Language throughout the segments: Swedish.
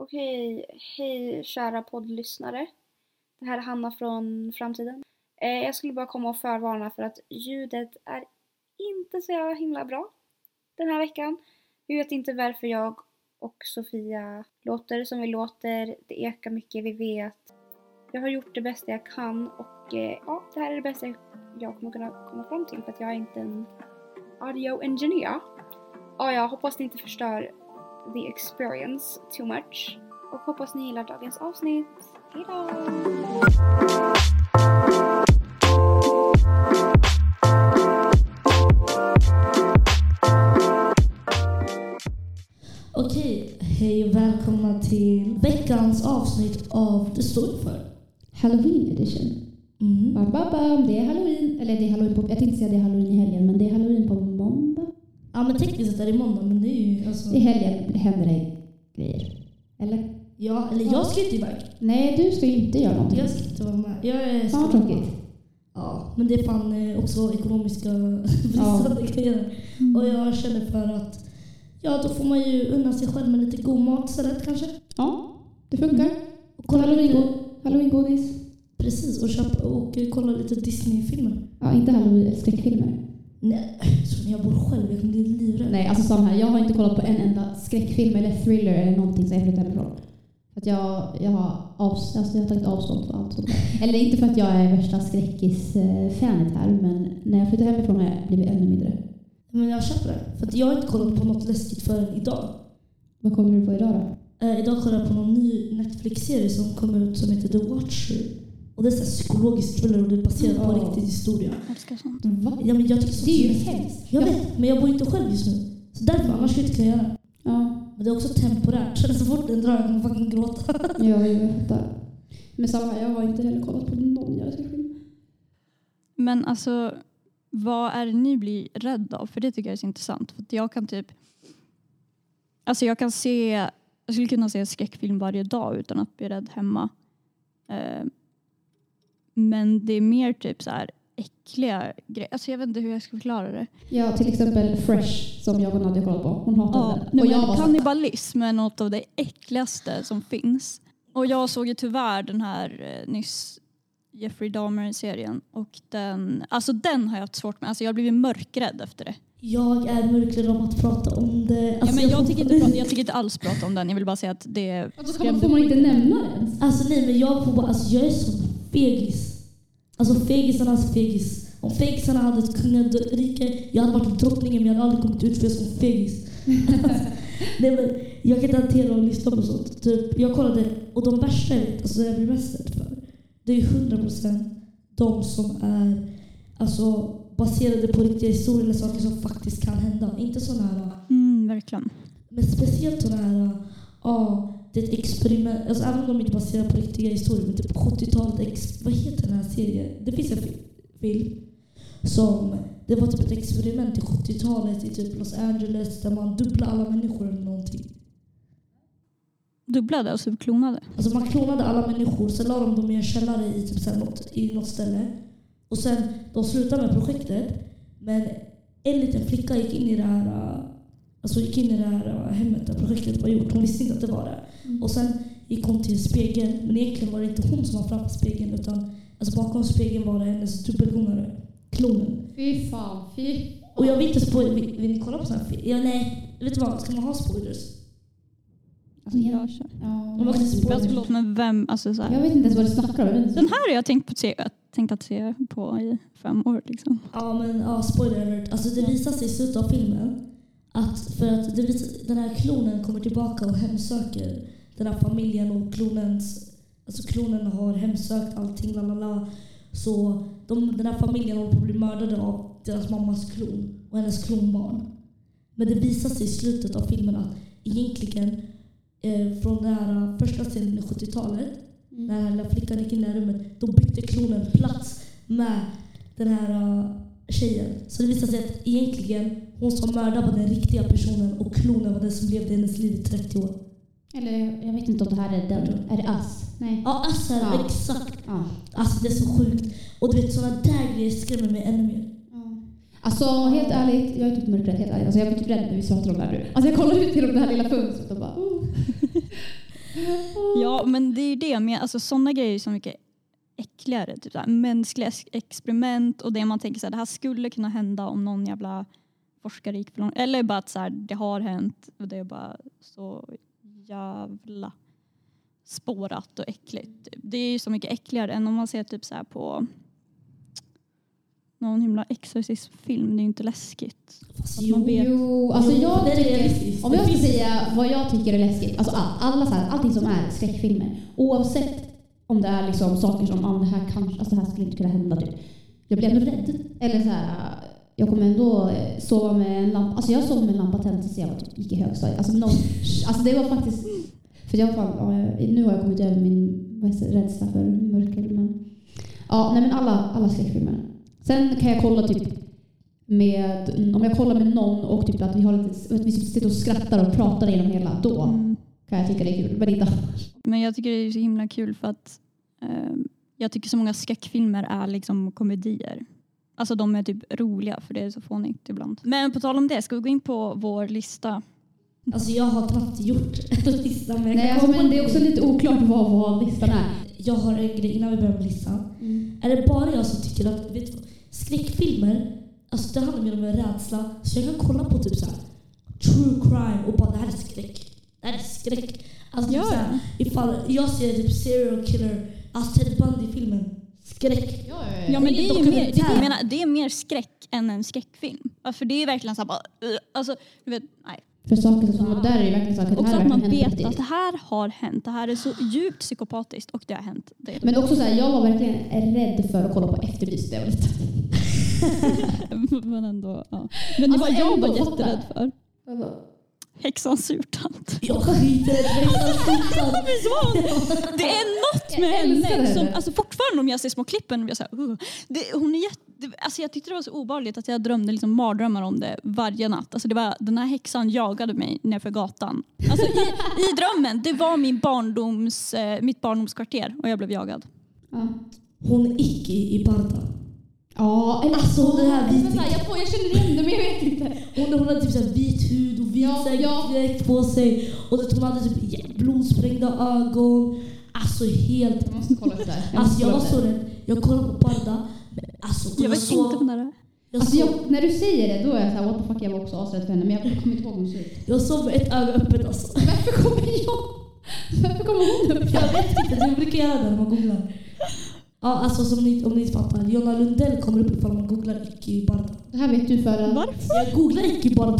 Okej, hej kära poddlyssnare. Det här är Hanna från framtiden. Eh, jag skulle bara komma och förvarna för att ljudet är inte så himla bra den här veckan. Vi vet inte varför jag och Sofia låter som vi låter. Det ekar mycket, vi vet. Jag har gjort det bästa jag kan och eh, ja, det här är det bästa jag kommer kunna komma fram till för att jag är inte en audio engineer. Ja, jag hoppas ni inte förstör the experience too much. Och hoppas ni gillar dagens avsnitt. Hejdå! Okej, hej och välkomna till veckans avsnitt av Det står för. Halloween edition. Mm. Bam, bam, bam. Det är halloween. Eller det är halloween på... Jag tänkte säga det är halloween i helgen, men det är halloween på. Ja men tekniskt sett är det måndag men det är ju alltså... I helgen händer det grejer. Eller? Ja, eller jag ska inte iväg. Nej, du ska inte göra någonting. Jag ska inte vara med. Jag är Fan vad tråkigt. Ja, men det är fan eh, också ekonomiska bristande grejer. Och jag känner för att ja, då får man ju unna sig själv med lite god mat istället kanske. Ja, det funkar. Och kolla lite, Halloween- Halloween-godis. precis, och, köpa, och kolla lite Disney-filmer. Ja, inte halloween-skräckfilmer. Nej, så när jag bor själv, jag kommer bli livrädd. Nej, alltså samma här. Jag har inte kollat på en enda skräckfilm eller thriller eller någonting sen jag flyttade hemifrån. För att jag, jag, har avs- alltså jag har tagit avstånd från allt sånt. Eller inte för att jag är värsta skräckis-fanet här, men när jag flyttade hemifrån har jag blivit ännu mindre. Men jag köper det. För att jag har inte kollat på något läskigt förrän idag. Vad kollar du på idag då? Eh, idag kollade jag på någon ny Netflix-serie som kom ut som heter The Watcher. Och det är så här psykologisk thriller och det är baserat på Ja. riktig historia. Jag älskar sånt. Va? Ja, men jag tycker sånt Det är ju hemskt. Jag vet, men jag bor inte själv just nu. Så därför, annars skulle jag inte kunna göra det. Ja, Men det är också temporärt. Så fort den drar jag kommer fucking gråta. ja jag fattar. Men samma, jag har inte heller kollat på någon jävla skräckfilm. Men alltså, vad är det ni blir rädda av? För det tycker jag är så intressant. För att jag kan typ... Alltså jag kan se... Jag skulle kunna se en skräckfilm varje dag utan att bli rädd hemma. Eh, men det är mer typ så här äckliga grejer. Alltså jag vet inte hur jag ska förklara det. Ja, till exempel Fresh som jag och Nadia kollat på. Hon hatade Ja, den. Och jag var så- kannibalism är något av det äckligaste som finns. Och jag såg ju tyvärr den här eh, nyss Jeffrey Dahmer-serien och den, alltså den har jag haft svårt med. Alltså jag har blivit mörkrädd efter det. Jag är mörkrädd om att prata om det. Ja, Alltså, men jag, tycker inte, prata- jag tycker inte alls prata om den. Jag vill bara säga att det Alltså, får man inte nämna den? Alltså nej, men jag får bara... Alltså jag är sån fegis. Alltså fegisarnas fegis. Om fegisarna hade ett kungarike, jag hade varit drottningen men jag hade aldrig kommit ut för jag är sån fegis. nej, men jag kan inte hantera att lyssna på sånt. Typ, jag kollade, och de värsta alltså jag blir mest rädd för, det är ju 100% de som är alltså, baserade på riktiga historier eller saker som faktiskt kan hända. Inte sådana här Mm, verkligen. men speciellt sådana här, ja, det är ett experiment. Alltså även om de inte är baserade på riktiga historier, men typ på 70-talet, ex- vad heter den här serien? Det finns en fi- film som, det var typ ett experiment i 70-talet i typ Los Angeles där man dubblade alla människor eller någonting. Dubblade, alltså klonade. Alltså man klonade alla människor, sen la de dem i en källare i, typ så något, i något ställe. Och sen, de slutade med projektet. Men en liten flicka gick in i det här, äh, alltså gick in i det här äh, hemmet där projektet var gjort. Hon visste inte att det var det. Och sen gick hon till spegeln, men egentligen var det inte hon som var framför spegeln utan alltså bakom spegeln var det hennes dubbelgångare, klonen. Fy fan, fy. Och jag vill inte spoila, vill, vill ni kolla på sån här? Ja, nej, vet du vad? Ska man ha spoilers? Alltså, jag, Jag kör. ja, Men spoilers? men vem, alltså så jag här. vet inte ens vad du snackar om. Jag Den här har jag tänkt, på, att se, tänkt att se på i fem år liksom. Ja, men ja, spoiler alert. Alltså det visar sig i slutet av filmen att för att det visar, den här klonen kommer tillbaka och hemsöker den här familjen och klonens, alltså klonen har hemsökt allting, la la la. Så de, den här familjen håller på att bli mördade av deras mammas klon och hennes klonbarn. Men det visar sig i slutet av filmen att egentligen eh, från den här första scenen i 70-talet när den här flickan gick in i det här rummet, då bytte klonen plats med den här uh, tjejen. Så det visade sig att egentligen hon som mördade var den riktiga personen och klonen var den som levde hennes liv i 30 år. Eller jag vet inte om det här är den. Är det Us? Nej. Ja, alltså Ja. exakt. Ja. Alltså det är så sjukt. Och du vet sådana där grejer skrämmer mig ännu mer. Alltså helt ärligt, jag är typ mörkrädd helt ärligt. Alltså, jag blir typ rädd när vi pratar om det här nu. Alltså jag kollar ut genom det här lilla fönstret och bara... Oh. Ja, men det är ju det. Men alltså, sådana grejer är så mycket äckligare. Typ så här, mänskliga ex- experiment och det man tänker så här, det här skulle kunna hända om någon jävla forskare gick för långt. Eller bara att så här, det har hänt och det är bara så jävla spårat och äckligt. Det är ju så mycket äckligare än om man ser typ så här på någon himla exorcistfilm. Det är ju inte läskigt. Fast man vet. Jo, alltså Jo, jag tycker, om jag ska säga vad jag tycker är läskigt, alltså all, alla så här, allting som är skräckfilmer, oavsett om det är liksom saker som, ah, det här kanske, alltså det här skulle inte kunna hända typ. Jag blir ändå rädd. Eller så här, jag kommer ändå eh, sova med en lampa, alltså jag sov med en lampa tänd tills jag gick i högstadiet. Alltså, någon, alltså det var faktiskt, för jag fan, nu har jag kommit över min rädsla för mörker. Men, ja, nej men alla, alla skräckfilmer. Sen kan jag kolla typ med, om jag kollar med någon och typ att vi, har lite, att vi sitter och skrattar och pratar genom hela, då Mm. kan jag tycka det är kul. Men inte Men jag tycker det är så himla kul för att eh, jag tycker så många skräckfilmer är liksom komedier. Alltså de är typ roliga för det är så fånigt ibland. Men på tal om det, ska vi gå in på vår lista? Alltså jag har knappt gjort en lista. Men Nej, alltså, men det är också lite oklart vad, vad listan är. Jag har en grej innan vi börjar med listan. Är det bara jag som tycker att vet du, skräckfilmer, alltså det handlar mer om en rädsla. Så jag kan kolla på typ så här, true crime och bara det här är skräck. Det här är skräck. Alltså typ Ja, så här, ifall jag ser typ serial killer, alltså Ted Bundy-filmen, skräck. Ja men det är ju mer, det, jag menar, det är mer skräck än en skräckfilm. Ja, För det är verkligen så här bara, uh, alltså, du vet, nej. För saker som, och där är det verkligen saker, det Också här att man vet att det här har hänt. Det här är så djupt psykopatiskt och det har hänt. Det Men också så här, jag var verkligen rädd för att kolla på Efterlyst var liten. men ändå, ja. Men det Alltså, var jag var jätterädd för. Häxans surtant. Jag skiter i det. Det är något med henne. Som, henne. alltså fortfarande om jag ser små klippen, jag så här, uh, det, hon är jätte, alltså jag tyckte det var så obehagligt att jag drömde liksom mardrömmar om det varje natt. Alltså det var, den här häxan jagade mig nerför gatan. Alltså i, I drömmen, det var min barndoms, eh, mitt barndomskvarter och jag blev jagad. Ja. Hon är icke i Barda. Ja, eller Alltså, det här Men vit- så här, jag, jag känner igen det men jag vet inte. Hon, hon hade typ så här vit hud vit Ja, så ja. dräkt på sig. Och det, hon hade typ blodsprängda ögon. Alltså helt... Jag måste kolla upp det här. Jag Alltså jag var så rädd. Jag kollade på men Alltså, Jag jag vet såg, inte det är. jag, Alltså såg, jag, när du säger det då är jag såhär, what the fuck, jag var också asrädd för henne men jag kommer inte ihåg hur hon ser ut. jag såg med ett öga öppet alltså. Varför kommer jag? Varför kommer hon upp? Jag vet inte, det brukar göra det när man googlar. Ja, alltså som ni, om ni inte fattar. Jonna Lundell kommer upp ifall man googlar icke i Barda. Det här vet du för att... Varför? Jag googlar icke i Barda.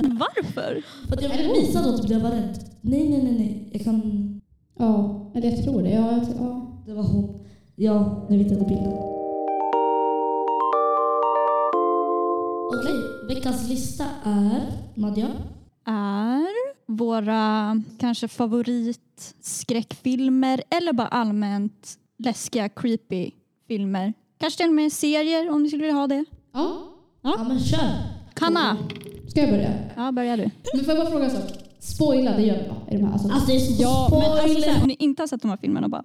Varför? För att jag det hon? visa då att jag var rädd. Nej, nej, nej, nej. Jag kan... Ja, eller jag tror det. Ja, jag, ja. Det var hon. Ja, nu vet jag inte bilden. Okej, veckans lista är Nadja. Är våra kanske favoritskräckfilmer eller bara allmänt läskiga, creepy filmer. Kanske till och med serier om ni skulle vilja ha det. ja. Ja, men kör. Kanna, Ska jag börja? ja börjar du. Men får jag bara fråga en sak? Spoila, det gör vi va? I de här, alltså. Alltså det är så Ja, men alltså, spoiler. så här, om ni inte har sett de här filmerna och bara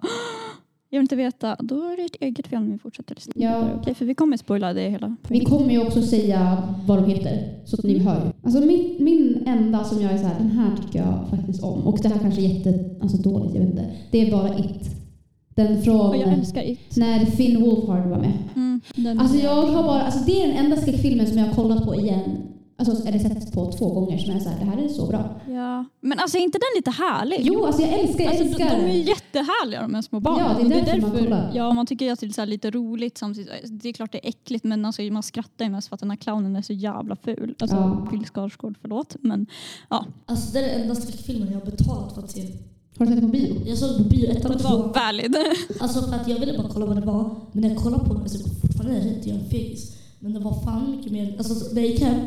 jag vill inte veta, då är det ett eget fel om vi fortsätter lyssna. Ja. Okej, för vi kommer spoila det hela. Vi kommer ju också säga vad de heter, så att ni hör ju. Alltså min, min enda som jag är så här, den här tycker jag faktiskt om. Och det här kanske är jätte, alltså dåligt, jag vet inte. Det är bara It. Den från jag älskar It. när Finn Wolfhard var med. Mm, den Alltså jag har bara, alltså det är den enda skräckfilmen som jag har kollat på igen. Alltså, eller sett på två gånger som jag är så här, det här är så bra. Ja. Men alltså är inte den lite härlig? Jo, alltså jag älskar, jag Alltså, de, älskar de är jättehärliga de här små barnen. Ja, det är Och därför man kollar. Ja, man tycker ju att det är så lite roligt samtidigt. Det är klart det är äckligt men alltså, man skrattar ju mest för att den här clownen är så jävla ful. Alltså Ja. Bill Skarsgård, förlåt. Men Alltså det är den enda skräckfilmen jag har betalat för att se. Har du sett den på bio? Jag såg den på bio, ettan och tvåan. valid. Alltså för att jag ville bara kolla vad det var. Men när jag kollade på den så fortfarande rädd, jag är en fegis. Men det var fan mycket mer, alltså när jag gick hem.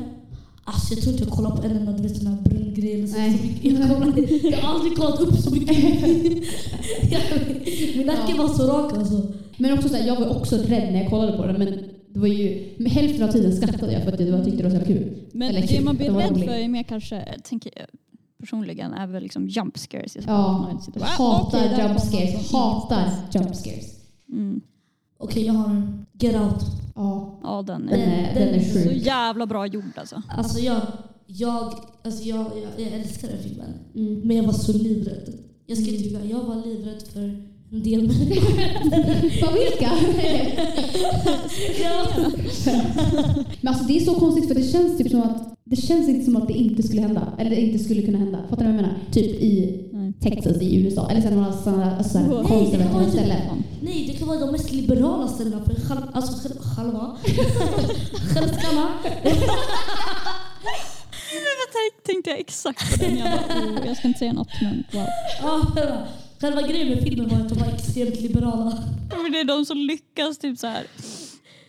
Alltså jag tror inte jag kollade på en enda du vet, sån här brun grej eller så. Jag, kollade, jag har aldrig kollat upp så mycket. Min nacke var så rak alltså. Men också så här, jag var också rädd när jag kollade på den men det var ju, hälften av tiden skrattade jag för att det var, jag tyckte det var så kul. Men Eller det kul, man blir rädd för är mer kanske, tänker jag personligen, är väl liksom jump scares. Ja, sitter och bara, "Ah, hatar där jump scares. något." Hatar jump scares. Mm. Okej jag har en Get Out. Ja, Ja, den den är, är, den är så sjuk. jävla bra gjord alltså. Alltså jag, jag, alltså jag, jag, jag älskar den filmen. Mm. Men jag var så livrädd. Jag ska inte jag var livrädd för en del människor. Vilka? ja. Men alltså det är så konstigt för det känns typ som att det känns inte som att det inte skulle hända. Eller inte skulle kunna hända. Fattar du vad jag menar? Typ i Nej. Texas i USA. Eller sen några sådana alltså, konservativa ställen. Nej, det kan vara de mest liberala ställena för själv, alltså själv, själva. Självskanna. Tänkte jag exakt på den. Jag, bara, oh, jag ska inte säga något men wow. Ja, själva grejen med filmen var att de var extremt liberala. Men det är de som lyckas typ så här,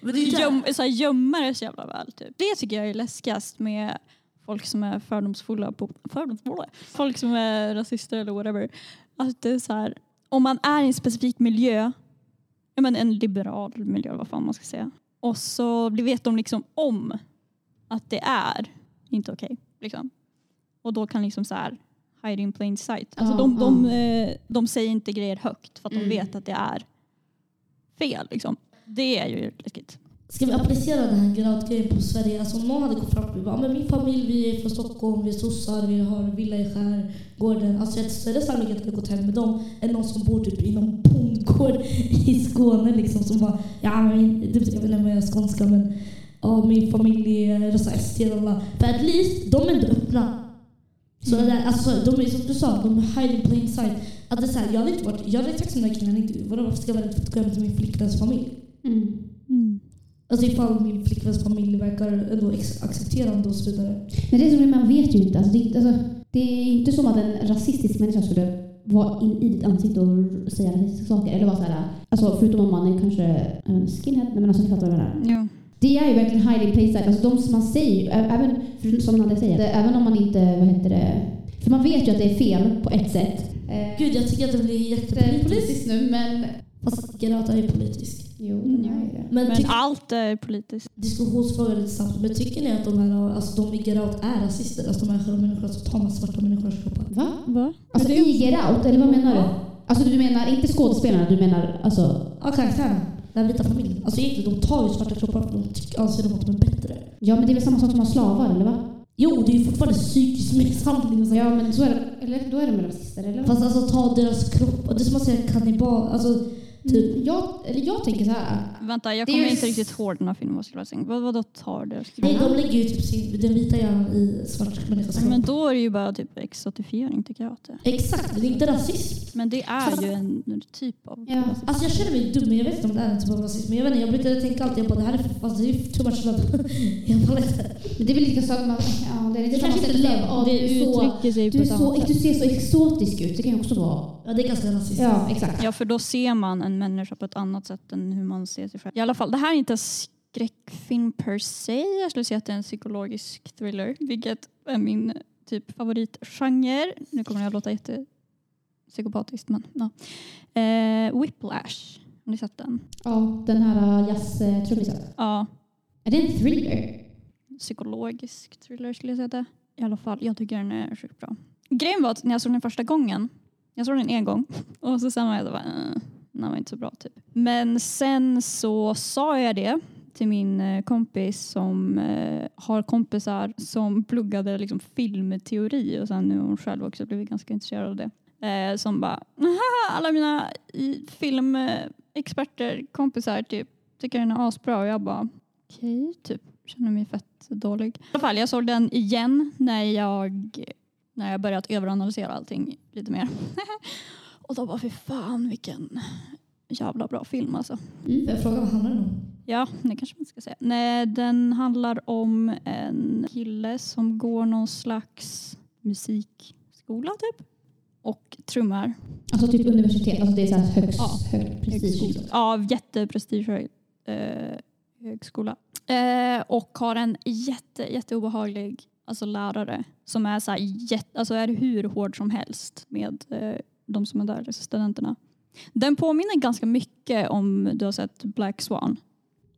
Men det är göm, så här, gömma det så jävla väl. Typ. Det tycker jag är läskigast med folk som är fördomsfulla. På, fördomsfulla? Folk som är rasister eller whatever. Att det är så här, om man är i en specifik miljö, ja, men en liberal miljö vad fan man ska säga. Och så vet de liksom om att det är inte okej. liksom. Och då kan liksom så här hide in plain sight. Alltså Ja, de, de, eh, de säger inte grejer högt för att Mm. de vet att det är fel. Liksom. Det är ju läskigt. Ska vi applicera den här grout-grejen på Sverige? Alltså om någon hade gått fram och bara, men min familj, vi är från Stockholm, vi är sossar, vi har villa i skärgården. Alltså jag har större sannolikhet att jag gått hem med dem än någon som bor typ i någon bondgård i Skåne liksom som bara, ja men, typ, jag vet inte om jag är skånska men ja, min familj är röstar SD och. För at least, de är ändå öppna. Så det där, alltså, de är som du sa, de är hiding plain sight. Att det är så här, jag hade inte varit, jag hade sagt som den där killen, inte, vadå varför ska jag vara rädd för att gå hem till min flickväns familj? Mm. Alltså ifall min flickväns familj verkar ändå accepterande och så vidare. Men det är som man vet ju inte. Alltså, det, är inte- alltså, det är inte som att en rasistisk människa skulle vara in i ditt ansikte och säga rasistiska saker. Eller vara så här, alltså, förutom om man är kanske en skinhead. Nej, men alltså, ni fattar vad jag menar. Ja. Det är ju verkligen hiding place sight. Alltså de som man säger, även, för som Nadja säger, det, även om man inte, vad heter det, för man vet ju att det är fel på ett sätt. Gud, jag tycker att det blir jättepolitiskt. politiskt nu men... Fast Gerata är politisk. Jo, Mm, det är det. Men, Men allt är politiskt. diskussionsfråga lite snabbt. Men tycker ni att de här, alltså de i Gerat är rasister? Alltså de här själva människorna som tar med svarta människors kroppar? Va? Va? Alltså i Get Out, eller vad menar du? Alltså du menar inte skådespelarna, du menar alltså... Ja, karaktären. Den vita familjen. Alltså egentligen, de tar ju svarta kroppar för de tycker, anser de att de är bättre. Ja men det är väl samma sak som att ha slavar, eller va? Jo, det är ju fortfarande psykisk misshandling. Ja men så är det, eller då är de rasister, eller? Fast alltså ta deras kroppar. Det är som att säga kannibal. Alltså typ. Mm, jag, eller jag tänker så här. Vänta, jag Det är kommer inte riktigt ihåg den här filmen. Vad skulle jag säga. Vad, vadå tar det? Nej, de lägger ju typ sin, den vita hjärnan i svart människas. Men då är det ju bara typ exotifiering tycker jag att det. Exakt, det är inte rasism. Men det är ju en typ av Ja. Alltså jag känner mig dum, men jag vet inte om det är en typ av rasism. Men jag vet inte, jag brukade tänka alltid, jag bara det här är, alltså, det är too much love. jag bara, Men det är väl lika sak med... Ja, det är lite kanske inte att är ja, det du är så... uttrycker sig Du, på är ett så, du ser så exotisk ut. Det kan ju också vara... ja det är ganska rasistiskt. Ja, exakt. Ja, för då ser man en människa på ett annat sätt än hur man ser sig själv. I alla fall, det här är inte en skräckfilm per se. Jag skulle säga att det är en psykologisk thriller, vilket är min typ favoritgenre. Nu kommer jag att låta jättepsykopatiskt, men ja. Eh, Whiplash, har ni sett den? Ja, den här jazztrummisen. Ja, Är det en thriller? psykologisk thriller skulle jag säga det. I alla fall, jag tycker den är sjukt bra. Grejen var att när jag såg den första gången, jag såg den en gång och så jag bara, eh, den var inte så bra typ. Men sen så sa jag det till min eh, kompis som eh, har kompisar som pluggade liksom filmteori och sen nu har hon själv också blivit ganska intresserad av det. Eh, som bara, "Haha, alla mina filmexperter, kompisar typ, tycker den är asbra och jag bara, okej, typ känner mig fett dålig. I alla fall, jag såg den igen när jag, när jag börjat överanalysera allting lite mer. och då bara, fy fan vilken jävla bra film alltså. Mm. Jag fråga vad handlar den om? Ja, det kanske man ska säga. Nej, den handlar om en kille som går någon slags musikskola typ. Och trummar. Alltså typ universitet. Alltså det är så här högst, Ja. högt prestige. Ja, jätteprestige eh, högskola. Eh, och har en jätte, jätteobehaglig alltså lärare som är, så här, jätte, alltså är hur hård som helst med eh, de som är där, studenterna. Den påminner ganska mycket om du har sett Black Swan.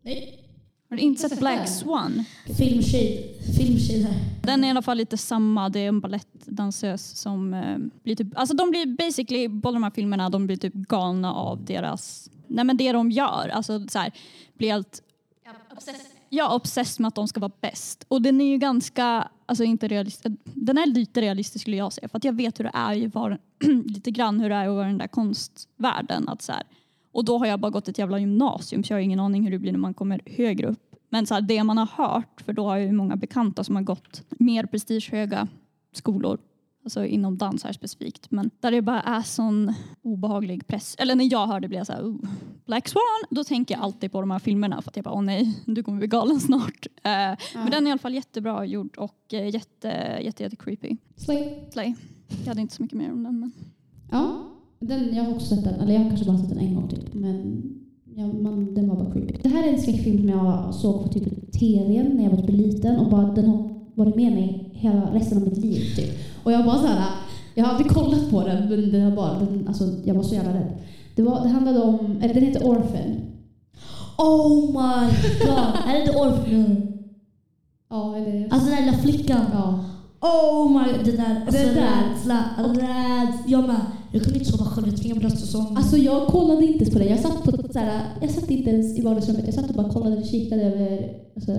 Nej. Har du inte sett Black Swan? Här. Den är i alla fall lite samma. Det är en balettdansös som eh, blir typ... Alltså de blir basically, båda de här filmerna, de blir typ galna av deras... Nej men det de gör. Alltså så här, blir helt jag är obsessed med att de ska vara bäst. Och den är ju ganska, alltså inte realistisk, den är lite realistisk skulle jag säga. För att jag vet hur det är ju var, lite grann hur det är att vara i den där konstvärlden. Att så här, och då har jag bara gått ett jävla gymnasium så jag har ingen aning hur det blir när man kommer högre upp. Men så här, det man har hört, för då har jag ju många bekanta som har gått mer prestigehöga skolor. Alltså inom dans här specifikt. Men där det bara är sån obehaglig press. Eller när jag hör det blir jag så här, oh, Black Swan. Då tänker jag alltid på de här filmerna för att jag bara, åh nej, du kommer bli galen snart. Eh, Men den är i alla fall jättebra gjord och eh, jätte, jätte, jätte creepy. Slay. Slay. Jag hade inte så mycket mer om den men. Ja, den, jag har också sett den. Eller jag har kanske bara sett den en gång typ. Men ja, man, den var bara creepy. Det här är en skräckfilm som jag såg på typ TV när jag var typ liten och bara, den har varit med mig hela resten av mitt liv. Typ. Och jag bara så här, jag har aldrig kollat på den men den har bara, den, alltså, jag var så jävla rädd. Det, var, det handlade om, eller den heter Orphan. Oh my god! är det inte Orphan? Ja, eller... Alltså den där lilla flickan. ja. Oh my god, det där. Alltså, där. rädsla. Jag med. Jag kunde inte sova själv. Jag tvingade bröst och sång. Alltså jag kollade inte ens på det. Jag satt, på, så här, jag satt inte ens i vardagsrummet. Jag satt och bara kollade och kikade över, alltså,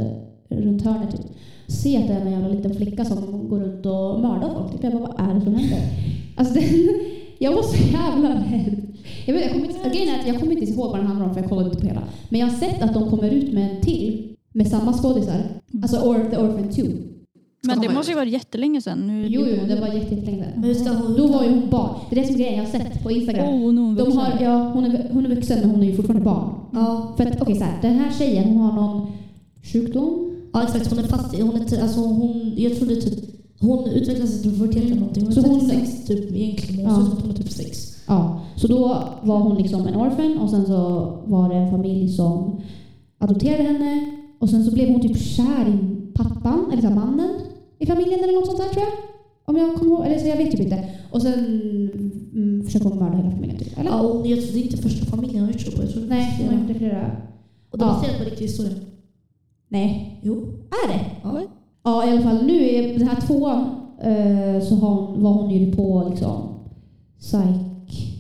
runt hörnet. Typ. Se att det är en jävla liten flicka som går runt och mördar folk. Typ. Jag bara, vad är det som händer? Alltså, den, jag var så jävla rädd. Jag, vet, jag, kommer inte, grejen är att jag kommer inte ihåg vad den handlar om för jag kollade inte på hela. Men jag har sett att de kommer ut med en till med samma skådisar. Alltså or, The Orphan 2. Men det måste ju vara jättelänge sedan. Nu, Jo, jo, det var jätte- jättelänge sedan. Men hur ska hon... Då var ju hon barn. Det är det som är grejen jag har sett på Instagram. Oh, hon De har, ja, hon, är, hon är vuxen men hon är ju fortfarande barn. Ja. För att okej så här, den här tjejen hon har någon sjukdom. ja, exakt. Hon är fast i... Hon är, alltså, hon, jag tror det är typ... Hon utvecklas till pubertet eller någonting. Hon Så hon- 36 typ egentligen. Hon Ja. ser ut som att hon är typ 6. Ja, så då var hon liksom en orphan och sen så var det en familj som adopterade henne och sen så blev hon typ kär i pappan, eller så mannen i familjen eller något sånt där tror jag. Om jag kommer ihåg, eller så jag vet typ inte. Och sen mm, försöker hon mörda hela familjen typ, eller? Ja, och jag tror det är inte första familjen hon har gjort så på. Jag tror Nej, hon har gjort det flera. Och det är Ja. baserat på riktig historia. Nej, Jo. är det? Ja. Ja, i alla fall nu i den här tvåan eh, så hon, var hon ju på liksom psych...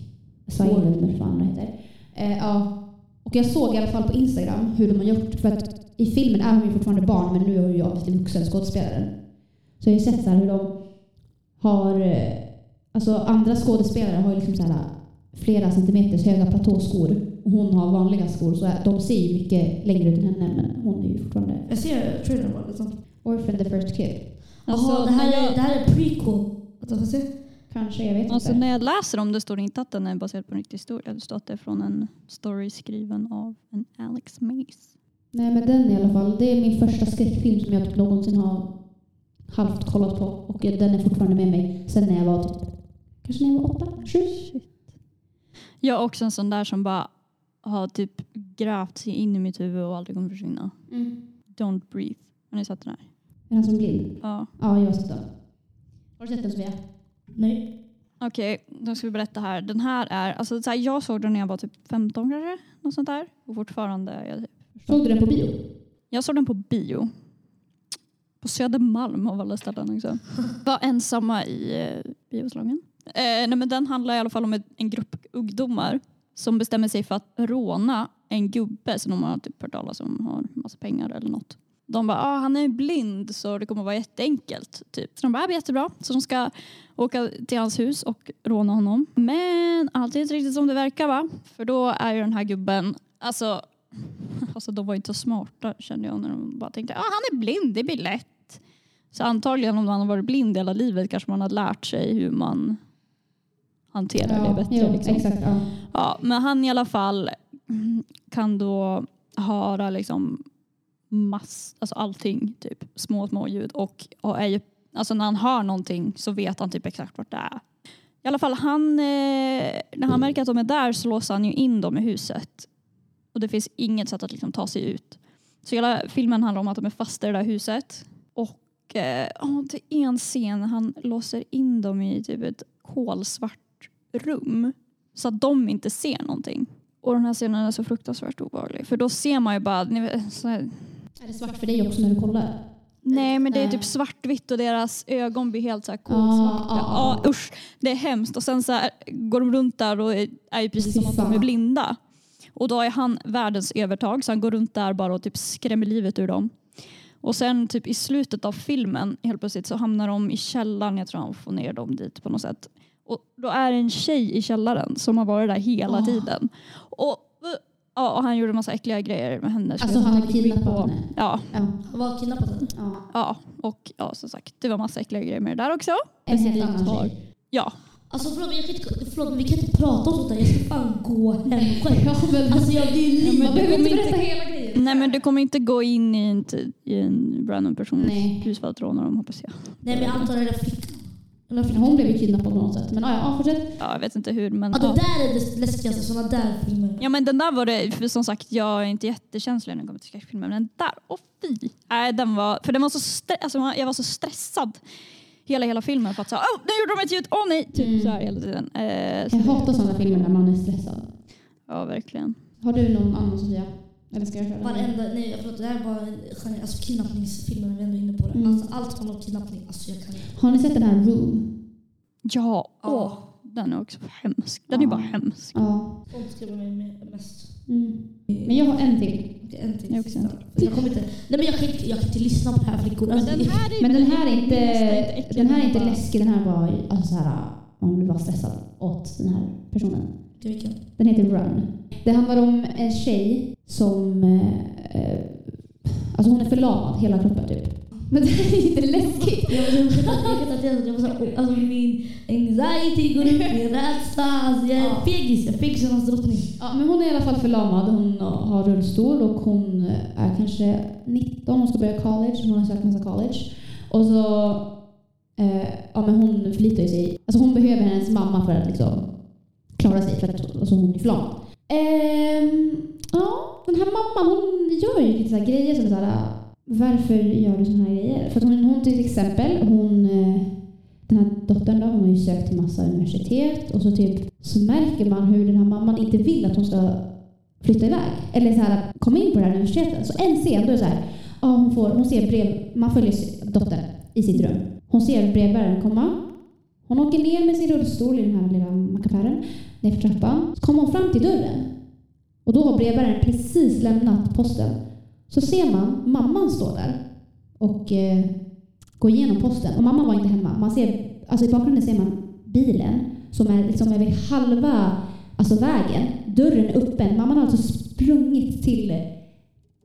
Asylum eller vad det heter. Eh, ja. Och jag såg i alla fall på Instagram hur de har gjort. För att i filmen är hon ju fortfarande barn men nu är ju obviously vuxen skådespelaren. Så jag har ju sett så hur de har... eh, Alltså andra skådespelare har ju liksom så här flera centimeters höga platåskor. Och hon har vanliga skor så de ser ju mycket längre ut än henne men hon är ju fortfarande Jag ser trailern bara liksom. Orphan the first kid. Alltså, Jaha, det, här när är, jag- det här är prequel. Jag se. Kanske, jag vet Alltså inte. när jag läser om det står det inte att den är baserad på en riktig historia. Det står att det är från en story skriven av en Alex Mace. Nej men den i alla fall, det är min första skräckfilm som jag typ någonsin har halvt kollat på. Och den är fortfarande med mig sen när jag var typ, kanske när jag var åtta, sju. Jag är också en sån där som bara har typ grävt sig in i mitt huvud och aldrig kommer försvinna. Don't breathe. Har ni sett den här? Är han som blind? Ja. Ja, jag har sett den. Har du sett den Sofia? Nej. Okej, då ska vi berätta här. Den här är, alltså så här, jag såg den när jag var typ 15 kanske. Något sånt där. Och fortfarande är jag typ Såg du den på bio? Jag såg den på bio. På Södermalm av alla ställen också. Var ensamma i eh, biosalongen. Eh, nej men den handlar i alla fall om ett, en grupp ungdomar som bestämmer sig för att råna en gubbe som de har typ hört talas om har massa pengar eller något. De bara, ah, han är blind så det kommer vara jätteenkelt. Typ. Så de bara, blir jättebra. Så de ska åka till hans hus och råna honom. Men allt är inte riktigt som det verkar va? För då är ju den här gubben, alltså Alltså de var inte så smarta kände jag när de bara tänkte ah, han är blind, det blir lätt. Så antagligen om man har varit blind hela livet kanske man har lärt sig hur man hanterar det bättre. jo, liksom. exakt. Ja. Ja, men han i alla fall kan då höra liksom mass, alltså allting, typ små, små ljud och, och är ju, alltså när han hör någonting så vet han typ exakt vart det är. I alla fall han, eh, när han märker att de är där så låser han ju in dem i huset. Och det finns inget sätt att liksom ta sig ut. Så hela filmen handlar om att de är fast i det där huset. Och eh, ja, det är en scen när han låser in dem i typ ett kolsvart rum. Så att de inte ser någonting. Och den här scenen är så fruktansvärt obehaglig. För då ser man ju bara... Ni vet, så här, är det svart för dig också när du kollar? nej men det är typ svartvitt och deras ögon blir helt så här kolsvarta. Ah, ah, Ja, usch. Det är hemskt. Och sen så här, går de runt där och är, är ju precis som att de är blinda. Och då är han världens övertag så han går runt där bara och typ skrämmer livet ur dem. Och sen typ i slutet av filmen helt plötsligt så hamnar de i källaren. Jag tror han får ner dem dit på något sätt. Och då är det en tjej i källaren som har varit där hela Åh. tiden. Och, ja, och han gjorde massa äckliga grejer med henne. så Alltså han på- henne. Ja, Ja. Han var kidnappad. ja. ja, och ja, som sagt det var massa äckliga grejer med det där också. En helt annan. Ja, Alltså förlåt, jag kan inte, förlåt vi kan inte prata om sånt där. Jag ska fan gå hem själv. Alltså jag blir ju man livrädd. behöver inte berätta hela grejen. nej men du kommer inte gå in i en, i en random persons Nej. hus för att råna dem hoppas jag. Nej men jag antar det är flickan. Eller flickan. Hon blev ju kidnappad på något sätt. Men ja, ja fortsätt. Ja, jag vet inte hur men Ja, det ja. där är det läskigaste, såna där filmer. Ja men den där var det, för som sagt jag är inte jättekänslig när det kommer till skräckfilmer men den där, åh fy! Nej den var, för den var så, alltså, jag var så stressad hela hela filmen för att säga åh nu gjorde de ett ljud, åh nej! Typ Mm. så här hela tiden. Eh, Jag hatar sådana filmer där man är stressad. ja verkligen. Har du någon annan Sofia? Eller ska jag köra? Varenda, nej förlåt, det här är bara en genre, alltså kidnappningsfilmer, vi är ändå inne på det. Mm. Alltså allt handlar om kidnappning, alltså jag kan. Har ni sett den här Room? Ja, åh! Ja. Den är också hemsk. Den är Ja. bara hemsk. Ja. Sånt skrämmer mig med- mest. Mm. Men jag har en till. En till. Jag också sista. Jag kommer inte, nej men jag kan inte, jag kan inte lyssna på det här flickor. Alltså, här är Men den här är inte, den här är inte läskig. Den här var alltså så här, man blir bara stressad åt den här personen. Vilken? Den heter Run. Det handlar om en tjej som... Eh, alltså hon är förlamad hela kroppen typ. Men det är inte läskigt. Alltså min anxiety går upp, min rädsla. Alltså jag är fegis, jag är fegisarnas drottning. Ja, men hon är i alla fall förlamad. Hon har rullstol och hon är kanske 19. Hon ska börja college. Hon har sökt massa college. Och så... Eh, ja, men hon förlitar sig. Alltså hon behöver hennes mamma för att liksom klara sig. För att alltså hon är förlamad. Ehm, ja, den här mamman hon gör ju lite så här grejer som så här. Varför gör du såna här grejer? För att hon, hon till exempel, hon... Eh, den här dottern då, hon har ju sökt till massa universitet och så typ så märker man hur den här mamman inte vill att hon ska flytta iväg. Eller så här, komma in på det här universitetet. Så en scen, då är det så här, ja, hon, får, hon ser brev, man följer dottern i sitt rum. Hon ser brevbäraren komma. Hon åker ner med sin rullstol i den här lilla mackapären, nerför trappan. Så kommer hon fram till dörren. Och då har brevbäraren precis lämnat posten. Så ser man mamman stå där och eh, gå igenom posten. Och mamman var inte hemma. Man ser, alltså I bakgrunden ser man bilen som är liksom över halva alltså vägen. Dörren är öppen. Mamman har alltså sprungit till...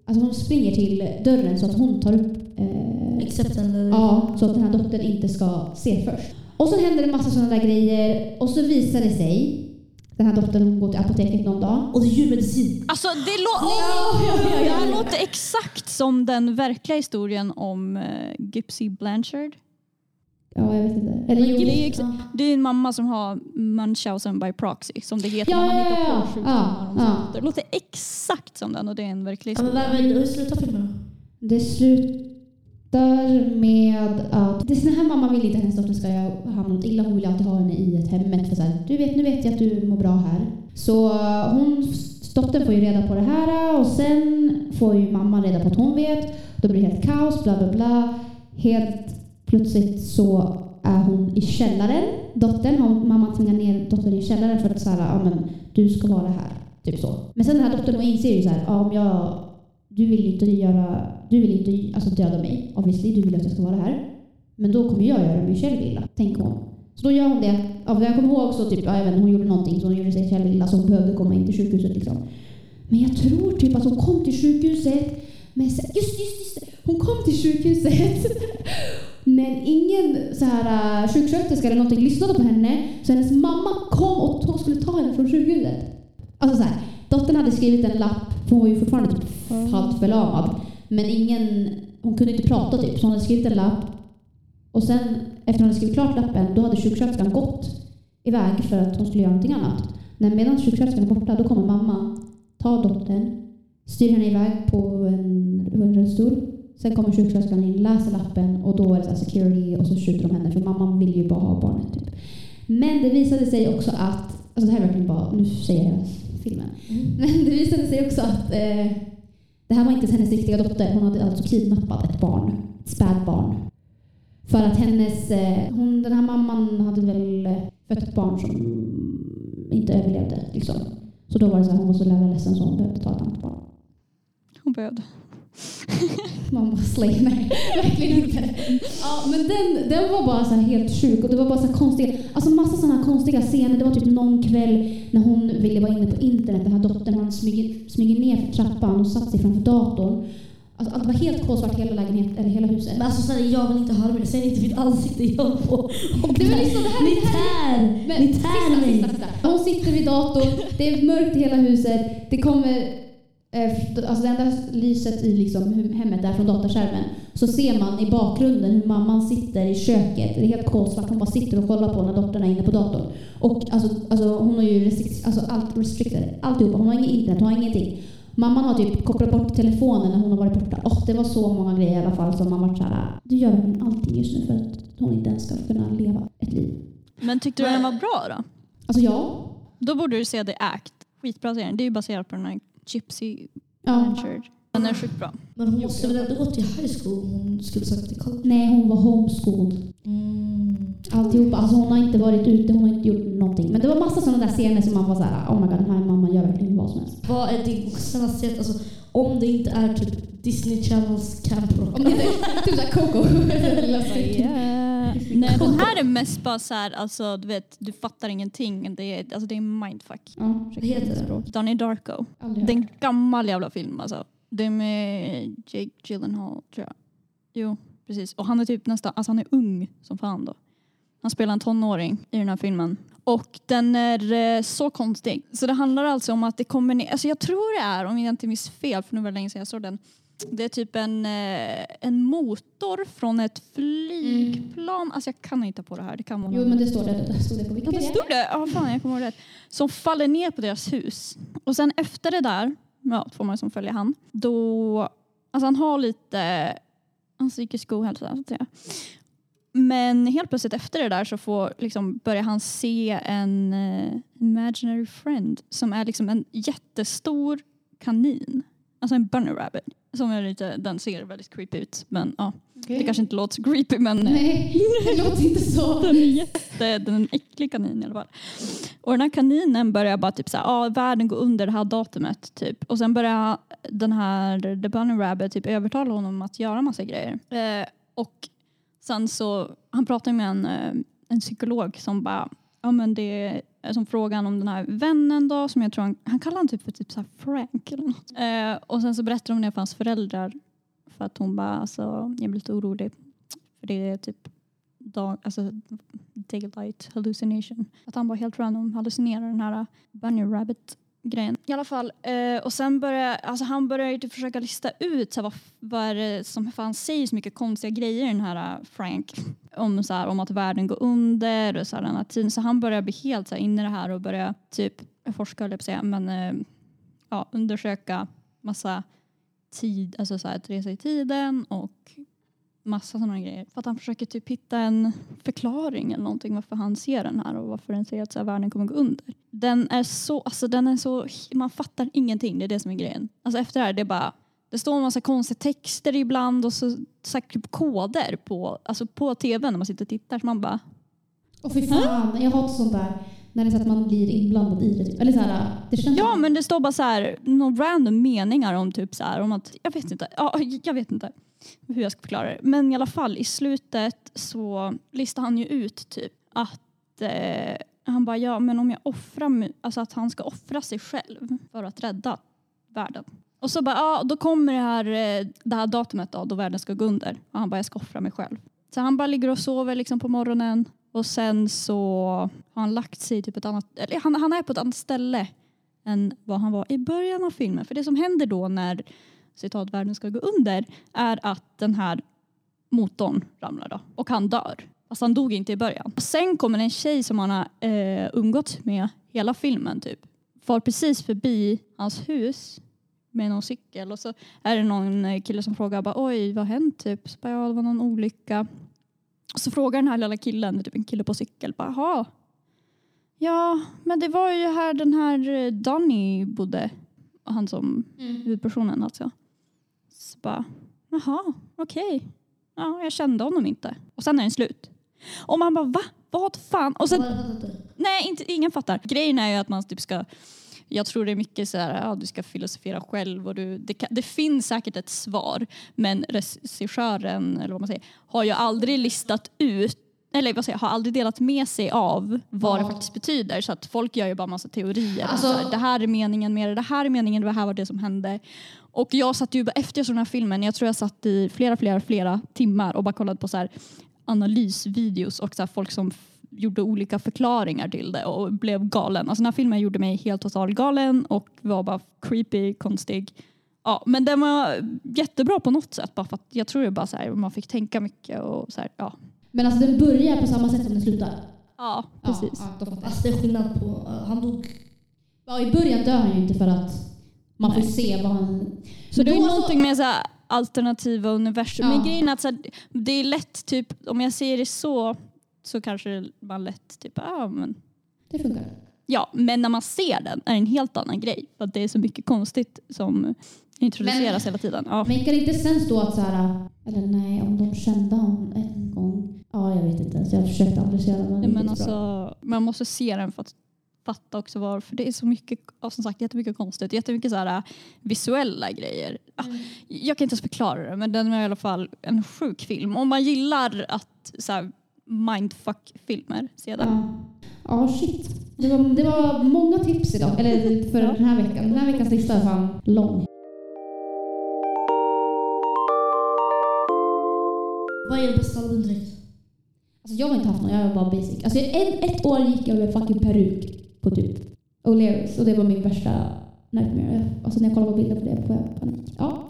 Alltså hon springer till dörren så att hon tar upp... Eh, Accepten ja, så att den här dottern inte ska se först. Och så händer det massa sådana där grejer. Och så visar det sig... Den här dottern hon går till apoteket någon dag. Och det är djurmedicin. Alltså det, lå- Ja, ja, ja, det ja, ja. låter exakt som den verkliga historien om uh, Gypsy Blanchard. Ja, jag vet inte. Eller jo, det är. Det är en mamma som har Munchausen by proxy som det heter Ja, när man ja, hittar ja, på sjukdomar. Ja, ja. Det låter exakt som den och det är en verklig Ja, men historia. hur slutar filmen? Det slutar med att... Det är här mamman vill inte att hennes dotter ska hamna något illa. Hon vill alltid ha henne i ett hemmet. Du vet, nu vet jag att du mår bra här. Så eh, hon, dottern får ju reda på det här eh, och sen får ju mamman reda på att hon vet. Då blir det helt kaos, bla bla bla. Helt plötsligt så är hon i källaren. Dottern har mamman tvingat ner dottern i källaren för att så här, ja men du ska vara här. Typ så. Men sen den här dottern hon inser ju så här, ja om jag du vill inte göra, du vill inte alltså döda mig obviously, du vill att jag ska vara här. Men då kommer jag göra mig själv illa, tänker hon. Så då gör hon det. Ja, jag kommer ihåg också, typ, ja, jag vet, hon gjorde någonting så hon gjorde sig själv illa så hon behövde komma in till sjukhuset. Liksom. Men jag tror typ att hon kom till sjukhuset. Men just, just, just. Hon kom till sjukhuset. Men ingen så här, uh, sjuksköterska eller någonting lyssnade på henne. Så hennes mamma kom och tog, skulle ta henne från sjukhuset. Alltså så här, dottern hade skrivit en lapp, för hon var ju fortfarande typ halvt förlamad. Men ingen, hon kunde inte prata typ, så hon hade skrivit en lapp. Och sen, efter hon hade skrivit klart lappen, då hade sjuksköterskan gått iväg för att hon skulle göra någonting annat. Men medan sjuksköterskan är borta, då kommer mamman, tar dottern, styr henne iväg på en, en rullstol. Sen kommer sjuksköterskan in, läser lappen och då är det så security och så skjuter de henne för mamman vill ju bara ha barnet. Typ. Men det visade sig också att, alltså det här är verkligen bara, nu säger jag filmen. Men det visade sig också att eh, det här var inte hennes riktiga dotter. Hon hade alltså kidnappat ett barn, ett spädbarn. För att hennes, eh, hon, den här mamman hade väl eh, fött ett barn som inte överlevde. Liksom. Så då var det så här, hon var så jävla ledsen så hon behövde ta ett annat barn. Hon. Man bara slay. Nej, verkligen inte. Ja, men den, den var bara så helt sjuk och det var bara så konstiga, alltså massa sådana konstiga scener. Det var typ någon kväll när hon ville vara inne på internet, den här dottern, smyger, smyger ner för trappan och satt sig framför datorn. Alltså, det var helt kolsvart hela lägenheten, eller hela huset. Men alltså såhär, jag vill inte höra mer. Säg inte mitt ansikte jag på. Och Det var liksom det här- ni det tär! Men Ni tär mig! sista, sista. Hon sitter vid datorn, det är mörkt i hela huset, det kommer eh, Alltså det enda lyset i liksom hemmet är från dataskärmen. Så ser man i bakgrunden hur mamman sitter i köket. Det är helt kolsvart. Hon bara sitter och kollar på när dottern är inne på datorn. Och alltså, alltså hon har ju restrikt, alltså allt restricted. Alltihopa. Hon har inget internet, hon har ingenting. Mamman har typ kopplat bort telefonen när hon har varit borta. Och det var så många grejer i alla fall som man varit såhär, du gör verkligen allting just nu för att hon inte ens ska kunna leva ett liv. Men tyckte du den var bra då? Alltså ja. Då borde du se The Act. Skitbra serie. Det är ju baserat på den här Gypsy ja. Adventure. Den är sjukt bra. Men hon måste väl ändå gått till high school om hon skulle söka till college? Nej, hon var homeschooled. Mm. Alltihopa. Alltså hon har inte varit ute, hon har inte gjort det var massa sådana där scener som man var såhär, oh my god, den här mamman gör verkligen vad som helst. Vad är din senaste alltså, om det inte är typ Disney Channels Camp Rock? Om det inte typ såhär Coco. Nej, den här är mest bara så här, alltså du vet, du fattar ingenting. Det är, alltså, det är mindfuck. Ja, Vad heter det? Språk. Donnie Darko. aldrig Det är en gammal jävla film alltså. Det är med Jake Gyllenhaal tror jag. Jo, precis. Och han är typ nästan, alltså han är ung som fan då. Han spelar en tonåring i den här filmen. Och den är eh, så konstig. Så det handlar alltså om att det kommer alltså jag tror det är, om jag inte minns fel, för nu var det länge sedan jag såg den. Det är typ en, eh, en motor från ett flygplan. Alltså jag kan inte på det här. Det kan vara Jo men det står det, det stod det på Ja, det stod det? Ja, fan jag kommer ihåg rätt. Som faller ner på deras hus. Och sen efter det där, ja, får man som följer han, då, alltså han har lite han psykisk ohälsa så att säga. Men helt plötsligt efter det där så får, liksom, börjar han se en uh, imaginary friend som är liksom en jättestor kanin. Alltså en bunny rabbit. Som är lite, den ser väldigt creepy ut men ja, det kanske inte låter så creepy men eh, Nej, det låter inte så. den är jätte, den är en äcklig kanin i alla fall. Och den här kaninen börjar bara typ såhär, ja världen går under det här datumet typ. Och sen börjar den här The Bunny Rabbit typ övertala honom att göra massa grejer. Eh, och sen så, han pratar med en, eh, en psykolog som bara, ja men det är som frågan om den här vännen då som jag tror han, han kallar han typ för typ så här Frank eller något. Eh, och sen så berättar de det för hans föräldrar. För att hon bara, alltså jag blir lite orolig. För det är typ dag, alltså daylight hallucination. Att han bara helt random hallucinerar den här eh, bunny rabbit grejen. I alla fall, eh, och sen började alltså han började ju typ försöka lista ut så här, vad, vad är det som, fan säger så mycket konstiga grejer den här eh, Frank. Om, så här, om att världen går under och så här, den här tiden. Så han började bli helt så här, inne i det här och började typ, forska höll jag på att säga, men eh, ja, undersöka massa tid, alltså så här, att resa i tiden och massa sådana grejer. För att han försöker typ hitta en förklaring eller någonting varför han ser den här och varför den ser att så här, världen kommer gå under. Den är så, alltså den är så, man fattar ingenting, det är det som är grejen. Alltså efter det här, det är bara, det står en massa konstiga texter ibland och så, så här, typ koder på, alltså på tvn när man sitter och tittar så man bara, Och fy fan, jag hatar sånt där. När det är så att man blir inblandad i det. Typ. Eller så här, det känns ja men det står bara så här, några random meningar om typ så här, om att, jag vet inte, ja, jag vet inte hur jag ska förklara det. Men i alla fall i slutet så listar han ju ut typ att eh, han bara ja men om jag offrar alltså att han ska offra sig själv för att rädda världen. Och så bara ja då kommer det här, eh, det här datumet då, då världen ska gå under. Och han bara jag ska offra mig själv. Så han bara ligger och sover liksom på morgonen och sen så har han lagt sig typ ett annat, eller han, han är på ett annat ställe än vad han var i början av filmen. För det som händer då när citat världen ska gå under är att den här motorn ramlar då och han dör. Fast han dog inte i början. Och sen kommer en tjej som han har eh, umgåtts med hela filmen typ. Far precis förbi hans hus med någon cykel och så är det någon eh, kille som frågar bara, oj vad har hänt typ? Så bara, ja, det var någon olycka. Och så frågar den här lilla killen, typ en kille på cykel, bara, jaha. Ja, men det var ju här den här eh, Donny bodde. Han som huvudpersonen alltså. Så bara, jaha, okej. Ja, jag kände honom inte. Och sen är den slut. Och man bara, va? Vad fan? Och sen, nej, inte, ingen fattar. Grejen är ju att man typ ska Jag tror det är mycket så här, ja, du ska filosofera själv och du, det, kan, det finns säkert ett svar men regissören, eller vad man säger, har ju aldrig listat ut eller vad säger, har aldrig delat med sig av vad Ja. det faktiskt betyder. Så att folk gör ju bara massa teorier. Alltså- så här, det här är meningen med det, det här är meningen, det här var det som hände. Och jag satt ju efter jag såg den här filmen, jag tror jag satt i flera, flera, flera timmar och bara kollade på så här analysvideos och så folk som gjorde olika förklaringar till det och blev galen. Alltså den här filmen gjorde mig helt total galen och var bara creepy, konstig. Ja, men den var jättebra på något sätt. Bara för att jag tror ju bara så här, man fick tänka mycket och så här, ja. Men alltså den börjar på samma sätt som den slutar. Ja, precis. Ja, ja. Alltså det är skillnad på, uh, han dog. Ja, I början dör han ju inte för att man får Nej. se vad han... Så det är Då så- någonting med så här alternativa universum. Ja. Men grejen är att så här, det är lätt, typ, om jag säger det så, så kanske man lätt typ, ja men Det funkar. Ja, men när man ser den är det en helt annan grej. För att det är så mycket konstigt som introduceras hela tiden. Ja. Men kan det inte sen stå att så här... Eller nej, om de kände honom en gång. Ja, jag vet inte. Så jag försökte analysera men Nej, men bra. alltså, man måste se den för att fatta också varför. Det är så mycket, som sagt, jättemycket konstigt. Jättemycket så här, äh, visuella grejer. Ah, Jag kan inte ens förklara det, men den är i alla fall en sjuk film. Om man gillar att så här, mindfuck-filmer, se den. Ja. Ja, shit. Det var, det var många tips idag. Eller för den här veckan. Den här veckans lista är fan lång. Vad är det bästa albumdräkt? Alltså jag har inte haft någon, jag var bara basic. Alltså ett, ett år gick jag med fucking peruk på typ O'Learys och det var min värsta nightmare. Alltså när jag kollar på bilder på det får jag panik. Ja.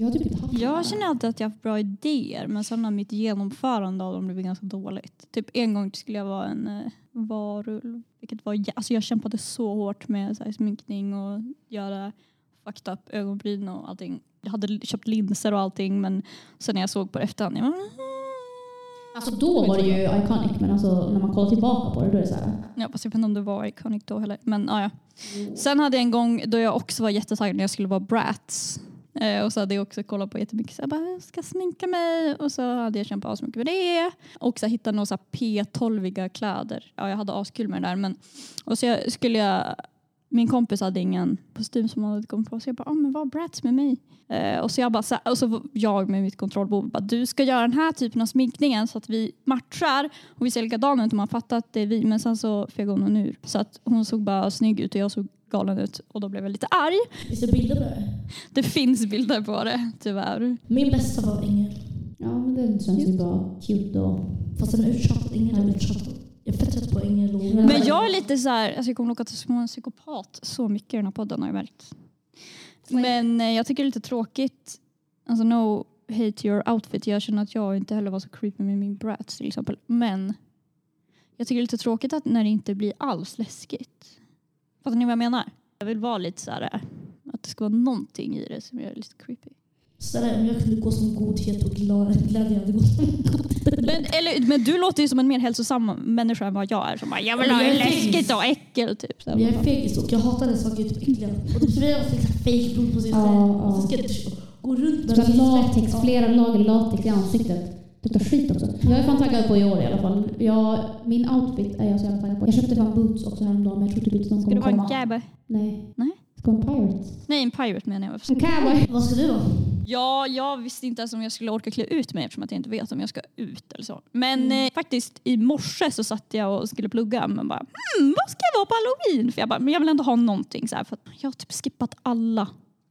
Jag har typ inte haft Jag känner alltid att jag har haft bra idéer men sen har mitt genomförande av dem blivit ganska dåligt. Typ en gång skulle jag vara en eh, varulv. Vilket var, alltså jag kämpade så hårt med så här, sminkning och göra fucked up ögonbryn och allting. Jag hade köpt linser och allting men sen när jag såg på det efterhand, jag bara, "Mm." Alltså då var det ju iconic men alltså när man kollar tillbaka på det då är det så här. Ja, fast jag vet inte om det var iconic då heller. Men ja, ja. Sen hade jag en gång då jag också var jättetaggad när jag skulle vara Bratz. Eh, och så hade jag också kollat på jättemycket så jag bara, jag ska sminka mig och så hade jag kämpat asmycket mycket med det. Och så hittade några P12iga kläder. Ja, jag hade askul med det där. Men, och så jag, skulle jag, min kompis hade ingen kostym som hon hade kommit på så jag bara, ah, men var Bratz med mig. Eh, och så jag bara, så och så jag med mitt kontrollbehov bara, du ska göra den här typen av sminkningen så att vi matchar och vi ser likadana ut och man fattar att det är vi. Men sen så fegade hon ur. Så att hon såg bara snygg ut och jag såg galen ut och då blev jag lite arg. Finns det bilder på det? Det finns bilder på det, tyvärr. Min bästa var Ängel. Ja men den känns ju bra cute och... Fast den är uttjatad. Ängel är uttjatad. Jag är fett trött på Ängel och... Men jag är lite så här, alltså jag kommer nog att vara en psykopat så mycket i den här podden har jag märkt. Men eh, jag tycker det är lite tråkigt, alltså no hate to your outfit, jag känner att jag inte heller var så creepy med min Bratz till exempel. Men jag tycker det är lite tråkigt att när det inte blir alls läskigt. Fattar ni vad jag menar? Jag vill vara lite så här, eh, att det ska vara någonting i det som gör det lite creepy. Om jag kunde gå som godhet och glädje hade gått. Men, eller, men du låter ju som en mer hälsosam människa än vad jag är. Som bara, jag vill ha Jag är läskigt och äckel. Typ. Så Jag är fegis och jag hatade saker typ äckliga. Och typ spraya massa liksom fake blod på sig Ja, själv. ja. Och så ska jag gå runt med latex, flera lager latex i ansiktet. Luktar skit också. Jag är fan taggad på i år i alla fall. Jag, min outfit är jag så jävla taggad på. Jag köpte fan boots också häromdagen men jag tror typ inte de Ska kommer du vara en komma. gabbe? Nej. Nej. Ska en pirate. Nej, en pirate menar jag. En cowboy. Vad ska du vara? Ja, jag visste inte ens om jag skulle orka klä ut mig eftersom att jag inte vet om jag ska ut eller så. Men eh, faktiskt i morse så satt jag och skulle plugga men bara hmm, vad ska jag vara på halloween? För jag bara, men jag vill ändå ha någonting så här för att jag har typ skippat alla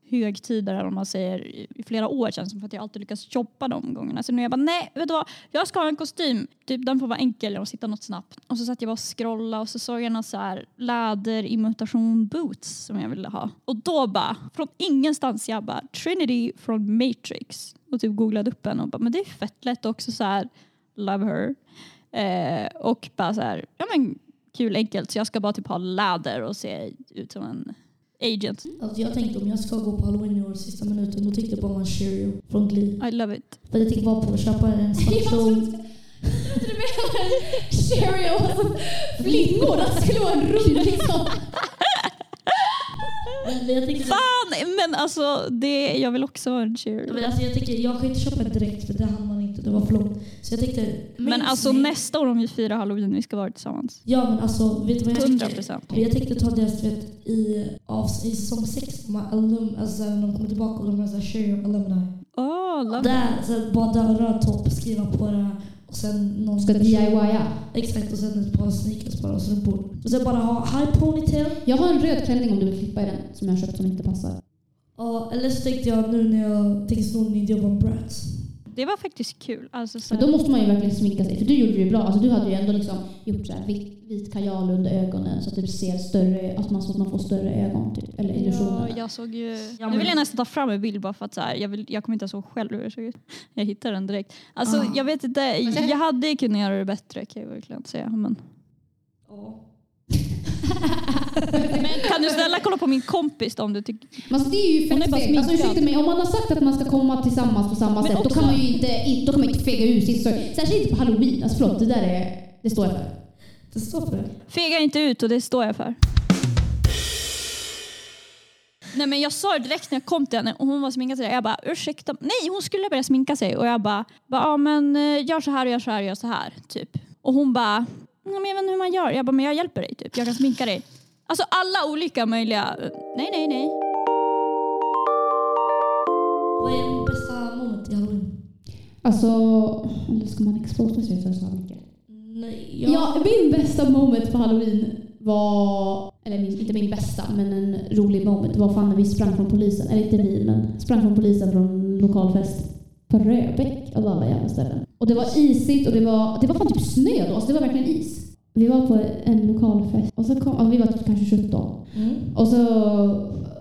högtider eller om man säger i flera år känns som för att jag alltid lyckas jobba de gångerna. Så nu är jag bara nej, vet du vad? Jag ska ha en kostym. Typ den får vara enkel och sitta något snabbt. Och så satt jag bara och scrollade och så såg jag någon så här läderimitation boots som jag ville ha. Och då bara, från ingenstans jag bara Trinity från Matrix. Och typ googlade upp en och bara men det är fett lätt också så här love her. Eh, och bara så här, ja men kul enkelt så jag ska bara typ ha läder och se ut som en agent. Alltså jag tänkte om jag ska gå på halloween i år sista minuten då tänkte jag bara en Cheerio från Glee. I love it. För jag tänkte bara på att köpa en svart kjol. Cheerio flingor. Det skulle vara en rund liksom. Men Fan! Men alltså, det, jag vill också ha en cheer. men alltså jag tänker jag kan inte köpa en direkt för det hann det var för långt. Så jag tänkte... Men alltså ni- nästa år om vi firar halloween, vi ska vara tillsammans. Ja men alltså, vet du vad jag 100 tycker? procent. Jag tänkte ta deras, vet, i, av, i säsong 6, de här alum, alltså när de kommer tillbaka och de har såhär share your alumni. Åh, love Där, så här, bara dörrar, topp, skriva på det. Och sen någon Ska DIYa. Exakt, och sen ett par sneakers bara och strumpor. Och sen bara ha high ponytail. Jag har en röd klänning om du vill klippa i den som jag köpt som inte passar. Ja, eller så tänkte jag nu när jag tänkte sno din idé om en brat. Det var faktiskt kul. Alltså, så Men då måste man ju verkligen sminka sig. För du gjorde det ju bra. Alltså, du hade ju ändå liksom gjort så här vit, vit kajal under ögonen så att det ser större, alltså man, så att man får större ögon. Typ, eller Ja, illusioner. jag såg ju... Ja, Nu vill jag nästan ta fram en bild bara för att så här, jag, vill, jag kommer inte ihåg själv hur det såg ut. Jag hittade den direkt. Alltså Ah. jag vet inte, jag hade kunnat göra det bättre kan jag verkligen säga. Men, Ja. men kan du snälla kolla på min kompis då om du tycker... Alltså, det är ju Hon är fett bara fegt. Alltså, ursäkta mig, om man har sagt att man ska komma tillsammans på samma Men sätt, då också- kan man ju inte, in- då kan man inte fega ur sin. Särskilt inte på halloween. Alltså förlåt, det där är, det står jag för. Det står för det. Fega inte ut och det står jag för. Nej men jag sa direkt när jag kom till henne och hon var sminkad det. Jag bara ursäkta, nej hon skulle börja sminka sig och jag bara, bara ja men eh, gör så här och gör så här och gör så här typ. Och hon bara, "Nej, men jag vet inte hur man gör. Jag bara, men jag hjälper dig typ, jag kan sminka dig. Alltså alla olika möjliga, eh, nej nej nej. Vad är din bästa moment i halloween? Alltså, eller ska man exposa sig för så här mycket? Nej, Ja, min bästa moment på halloween var, eller min, inte min bästa, men en rolig moment var fan när vi sprang från polisen. Eller inte vi, men sprang från polisen från lokalfest på Röbäck av alla jävla ställen. Och det var isigt och det var, det var fan typ snö då, alltså det var verkligen is. Vi var på en lokalfest och så kom, vi var typ kanske 17. Mm. Och så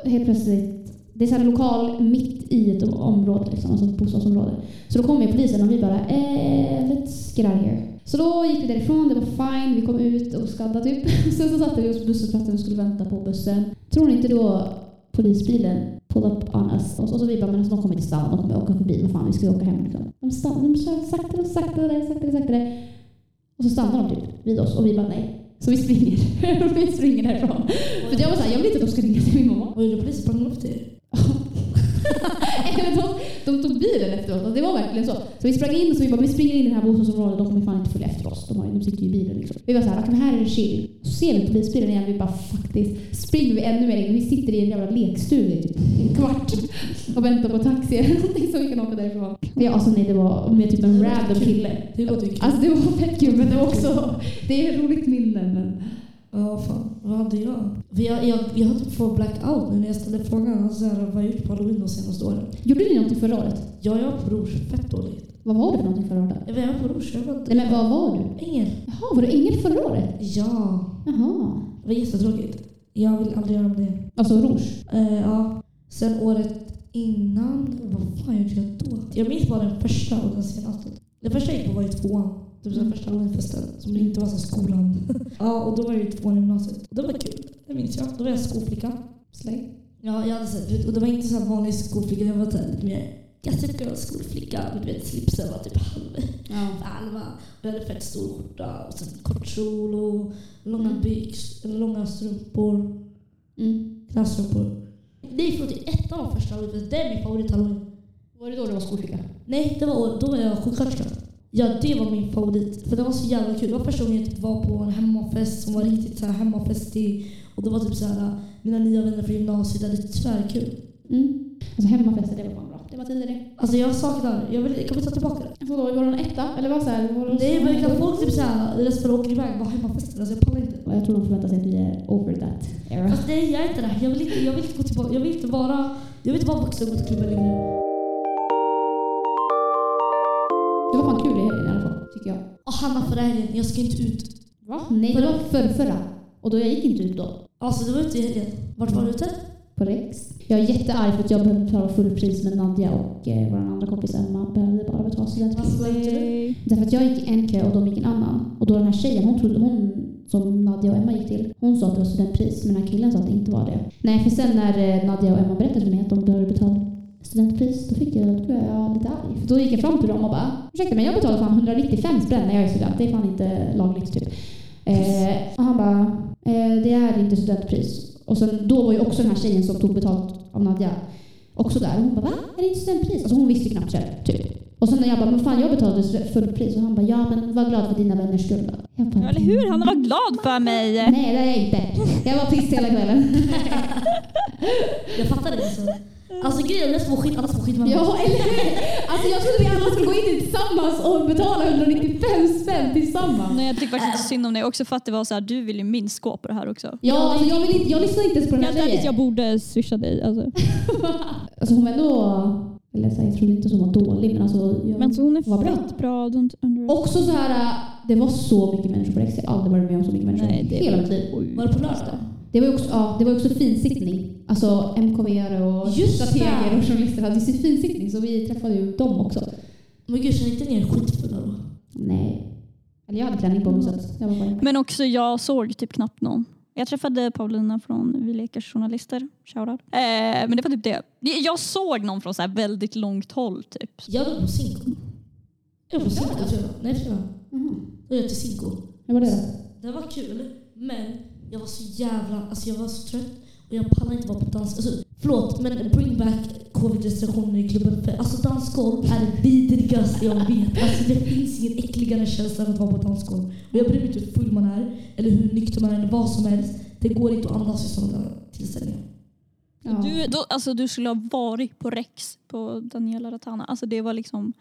helt plötsligt, det är så här lokal mitt i ett område, liksom, alltså ett bostadsområde. Så då kom ju polisen och vi bara eh, let's get out here. Så då gick vi därifrån, det var fine, vi kom ut och skadda typ. Sen så satte vi oss på busshållplatsen och skulle vänta på bussen. Tror ni inte då polisbilen pull up on us? Och så, och så vi bara, men alltså, de kommer inte stanna, de kommer åka förbi, vad fan vi ska ju åka hem liksom. De stannar, de kör saktare och saktare, saktare, saktare. Och så stannar de typ vid oss och vi bara nej. Så vi springer. vi springer därifrån. För jag var såhär, jag vill inte att de ska ringa till min mamma. Vad gjorde polisen? Sprang de upp till er? De, tog bilen efteråt. Alltså, det var verkligen så. Så vi sprang in och så vi bara, vi springer in i det här bostadsområdet. De kommer fan inte följa efter oss. De, har, de sitter ju i bilen liksom. Vi var såhär, okej men här är det chill. Så ser vi polisbilen igen. Vi bara faktiskt springer vi ännu mer in. Vi sitter i en jävla lekstuga i typ en kvart och väntar på taxi eller någonting så vi kan åka därifrån. Ja, alltså nej, det var med typ en random kille. Det kul. Alltså det var fett kul men det var också, det är roligt minne men Ja, fan. Vad hade jag? Vi har, jag, jag har typ fått blackout nu när jag ställde frågan. Alltså, så här, vad har jag gjort på halloween de senaste åren? Gjorde ni någonting förra året? Ja, jag var på Rouge. Fett dåligt. Vad var du för någonting förra året? Jag var jag på Rouge. Jag var Nej men vad var du? Ingen. Jaha, var du ingen förra året? Ja. Jaha. Det var jättetråkigt. Jag vill aldrig göra om det. Alltså rouge? Eh, ja. Sen året innan, vad fan gjorde jag då? Jag minns bara den första och den senaste. Den första jag gick på var i tvåan. Det var första halloweenfesten som inte var som skolan. ja, och då var jag i tvåan i gymnasiet. Och det var kul. Det minns jag. Då var jag skolflicka. Släng. Ja, jag hade sett, och det var inte så vanlig skolflicka. Jag var så lite mer Gossip Girl skolflicka. Du vet, slipsen var typ halv, Ja. halva. Och jag hade fett stor skjorta och sen kort kjol och långa byx, eller långa strumpor. Mm. Klassstrumpor. Nej förlåt, ettan var första halloween. Det är min favorit halloween. Var det då du var skolflicka? Nej, det var, då var jag sjuksköterska. Ja, det var min favorit. För det var så jävla kul. Det var gången jag typ var på en hemmafest som var riktigt så här hemmafestig. Och det var typ så här, mina nya vänner från gymnasiet. Det var tvärkul. Mm. Alltså hemmafester, det var fan bra. Det var tidigare. Alltså jag saknar, jag vill, kan vi ta tillbaka det? Då, var det en etta? Eller vad så här? Var det Nej men kan folk typ såhär, resten åker iväg, bara hemmafester. Alltså jag pallar inte. Jag tror de förväntar sig att vi är over that era. Alltså nej jag är inte där. Jag vill inte, jag vill inte gå tillbaka. Jag vill inte vara, jag vill inte vara vuxen och gå till klubben längre. Jag. Och Hanna förra helgen, jag ska inte ut. Va? Nej, det var förra, förra. Och då jag gick inte ut då. Alltså det var inte i helgen. Vart var du ute? På Rex. Jag är jättearg för att jag behövde betala fullpris med Nadja och eh, vår andra kompis Emma behövde bara betala studentpris. Varför var inte Därför att jag gick en kö och de gick en annan. Och då den här tjejen, hon trodde, hon som Nadja och Emma gick till, hon sa att det var studentpris. Men den här killen sa att det inte var det. Nej, för sen när eh, Nadja och Emma berättade för mig att de behövde betala studentpris, då fick jag, då blev jag lite arg. För då gick jag fram till dem och bara, ursäkta mig, jag betalar fan 195 spänn när jag är student. Det är fan inte lagligt typ. Eh, och han bara, eh, det är inte studentpris. Och sen, då var ju också den här tjejen som tog betalt av Nadja också där. Hon bara, va? Är det inte studentpris? Alltså hon visste knappt själv, typ. Och sen när jag bara, men fan jag betalade fullt pris. Och han bara, ja men var glad för dina vänners skull. Jag bara, Eller hur? Han var glad för mig. Nej det är jag inte. Jag var tyst hela kvällen. Jag fattar det. Alltså, alltså grejen är att få skit, alla får skit. Ja, eller? Alltså jag trodde vi alla skulle gå in tillsammans och betala 195 spänn tillsammans. Nej, jag tycker faktiskt inte synd om dig också för att det var så här, du vill ju minst gå på det här också. Ja, alltså jag, vill inte, jag lyssnar inte ens på den här tjejen. jag borde swisha dig. Alltså. Alltså hon var ändå... Eller så här, jag trodde inte hon var dålig men alltså... Jag, Men så hon är var bra. fett bra. Under... Också så här, äh, det var så mycket människor på Rex. Jag har aldrig varit med om så mycket människor Nej, det hela var mitt liv. Var det på lördag? Det var också, ja, det var också finsittning. Alltså MKV och Just strateger det. och journalister hade sin finsittning så vi träffade ju dem också. Men gud, känner inte ni er skitfulla då? Nej. Eller jag hade träning på mig så jag var bara... Men också jag såg typ knappt någon. Jag träffade Paulina från Vi leker journalister. Shoutout. Eh, men det var typ det. Jag såg någon från så här väldigt långt håll typ. Jag var på Cinco. Jag var på Cinco tror jag. Nej, tror jag. Då är jag till Cinco. Hur var det då? Det var kul, men jag var så jävla... Alltså jag var så trött och jag pallade inte vara på dans. Alltså, förlåt, men bring back covid-restriktioner i klubben. För alltså dansgolv är det vidrigaste jag vet. Alltså det finns ingen äckligare känsla än att vara på dansgolv. Och jag bryr mig inte hur full man är, eller hur nykter man är, eller vad som helst. Det går inte att andas i sådana tillställningar. Ja. Du, då, alltså, du skulle ha varit på Rex på Daniela Ratana. Alltså det var liksom...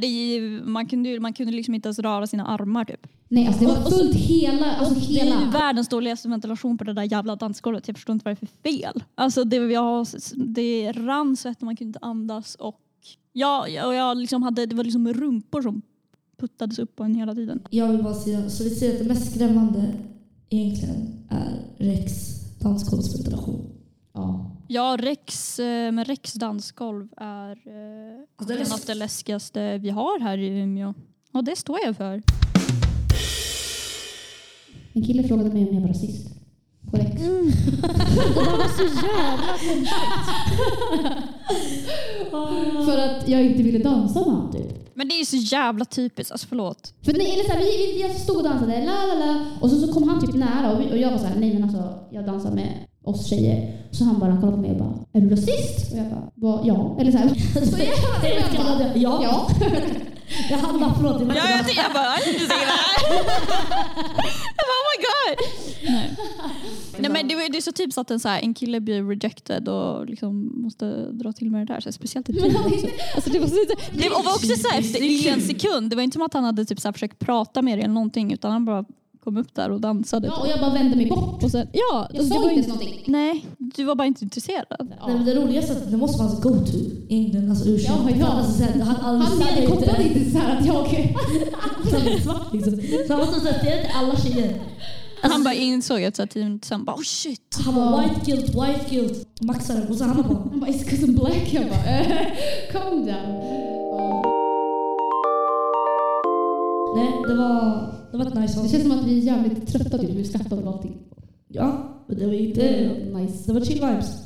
Det, man, kunde, man kunde liksom inte ens röra sina armar typ. Nej, alltså det var fullt hela... Alltså Det är ju hela... världens dåligaste ventilation på det där jävla dansgolvet. Jag förstår inte vad det är för fel. Alltså det, jag, det rann svett och man kunde inte andas. Och jag, och jag liksom hade, det var liksom rumpor som puttades upp på en hela tiden. Jag vill bara säga, så vi säger att det mest skrämmande egentligen är Rex dansgolvsventilation. Ja. Ja, Rex, eh, men Rex dansgolv är Alltså, det en av det läskigaste vi har här i Umeå. Och det står jag för. En kille frågade mig om jag var rasist. På Rex. Det där var så jävla För att jag inte ville dansa med honom typ. Men det är ju så jävla typiskt, alltså förlåt. För nej, eller så här, vi, vi, jag stod och dansade, la la la. Och så, så kom han typ nära och, vi, och jag var så här, nej men alltså jag dansar med oss tjejer. Så han bara kollade på mig och bara, är du rasist? Och jag bara, "Va, ja. Eller så här. Så jag, jag bara, Ja. ja. Jag Hanna, förlåt. Jag Ja, jag tänkte jag bara, jag tänkte bara, oh my god. Nej. Nej men det, var- det är så typiskt att en, så här, en kille blir rejected och liksom måste dra till med det där. Så här, speciellt i tid också. Alltså, det var, så, det var också så här, efter en sekund. Det var inte som att han hade typ så här, försökt prata med dig eller någonting utan han bara kom upp där och dansade. ja. Och jag bara vände mig bort. Och sen, ja, Jag alltså, sa inte ens någonting. Nej, du var bara inte intresserad. Nej, men det roligaste är att det måste vara hans go-to. Alltså ursäkt. Ja, ja. Alltså, han Han hade kopplade inte. så här att jag... Han är svart liksom. Så han måste är inte alla tjejer. Han bara insåg att så tio minuter sen bara oh shit. Han bara white guilt, white guilt. Maxade och så han bara Han bara, it's cause I'm black. Jag bara, eh, calm down. Ja. Nej, det var, det var ett nice Det avsnitt. känns som att vi är jävligt trötta typ. Vi skrattar åt allting. Ja, men det var Det inte... nice. Det var chill vibes.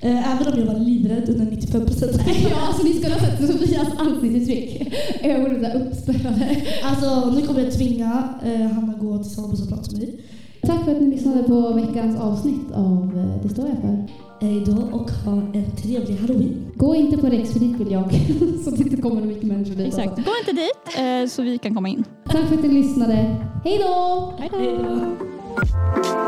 Eh, Även om jag var livrädd under 95 procent. Ja, alltså ni skulle ha sett Sofias ansiktsuttryck. Ögonen där uppspärrade. Alltså nu kommer jag tvinga eh, Hanna gå till samma busshållplats som mig. Tack för att ni lyssnade på veckans avsnitt av eh, Det står jag för. Då och ha en trevlig halloween. Gå inte på Rex för dit vill jag. Så att det inte kommer mycket människor dit. Exakt, gå inte dit eh, så vi kan komma in. Tack för att ni lyssnade. Hej då! Hej då.